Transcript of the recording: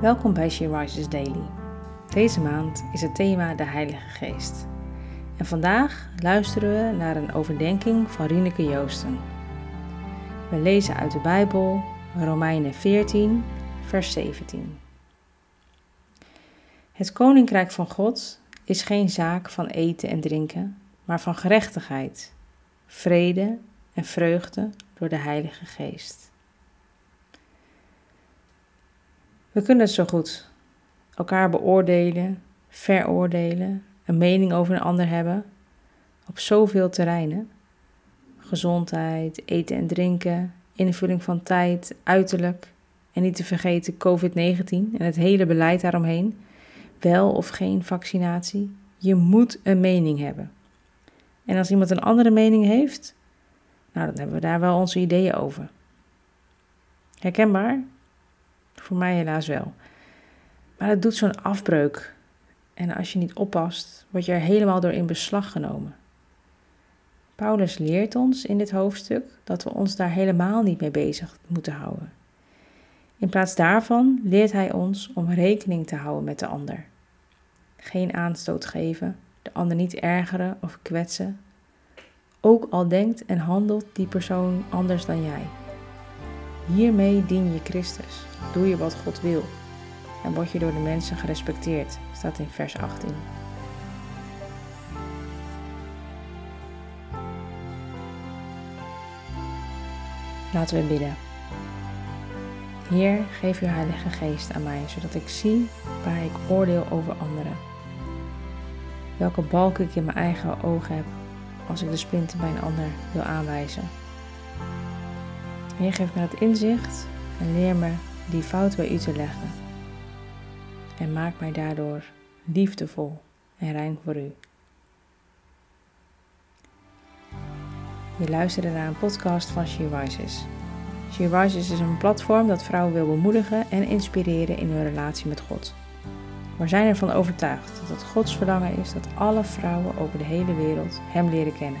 Welkom bij She Rises Daily. Deze maand is het thema de Heilige Geest. En vandaag luisteren we naar een overdenking van Rieneke Joosten. We lezen uit de Bijbel Romeinen 14, vers 17. Het koninkrijk van God is geen zaak van eten en drinken, maar van gerechtigheid, vrede en vreugde door de Heilige Geest. We kunnen het zo goed. Elkaar beoordelen, veroordelen, een mening over een ander hebben. Op zoveel terreinen. Gezondheid, eten en drinken, invulling van tijd, uiterlijk. En niet te vergeten COVID-19 en het hele beleid daaromheen. Wel of geen vaccinatie. Je moet een mening hebben. En als iemand een andere mening heeft, nou dan hebben we daar wel onze ideeën over. Herkenbaar? Voor mij helaas wel. Maar het doet zo'n afbreuk. En als je niet oppast, word je er helemaal door in beslag genomen. Paulus leert ons in dit hoofdstuk dat we ons daar helemaal niet mee bezig moeten houden. In plaats daarvan leert hij ons om rekening te houden met de ander. Geen aanstoot geven, de ander niet ergeren of kwetsen. Ook al denkt en handelt die persoon anders dan jij. Hiermee dien je Christus, doe je wat God wil en word je door de mensen gerespecteerd, staat in vers 18. Laten we bidden. Heer, geef uw Heilige Geest aan mij, zodat ik zie waar ik oordeel over anderen. Welke balk ik in mijn eigen ogen heb als ik de splinter bij een ander wil aanwijzen. Heer, geef me dat inzicht en leer me die fout bij u te leggen. En maak mij daardoor liefdevol en rein voor u. Je luisterde naar een podcast van She Rises. She Rises is een platform dat vrouwen wil bemoedigen en inspireren in hun relatie met God. We zijn ervan overtuigd dat het Gods verlangen is dat alle vrouwen over de hele wereld Hem leren kennen.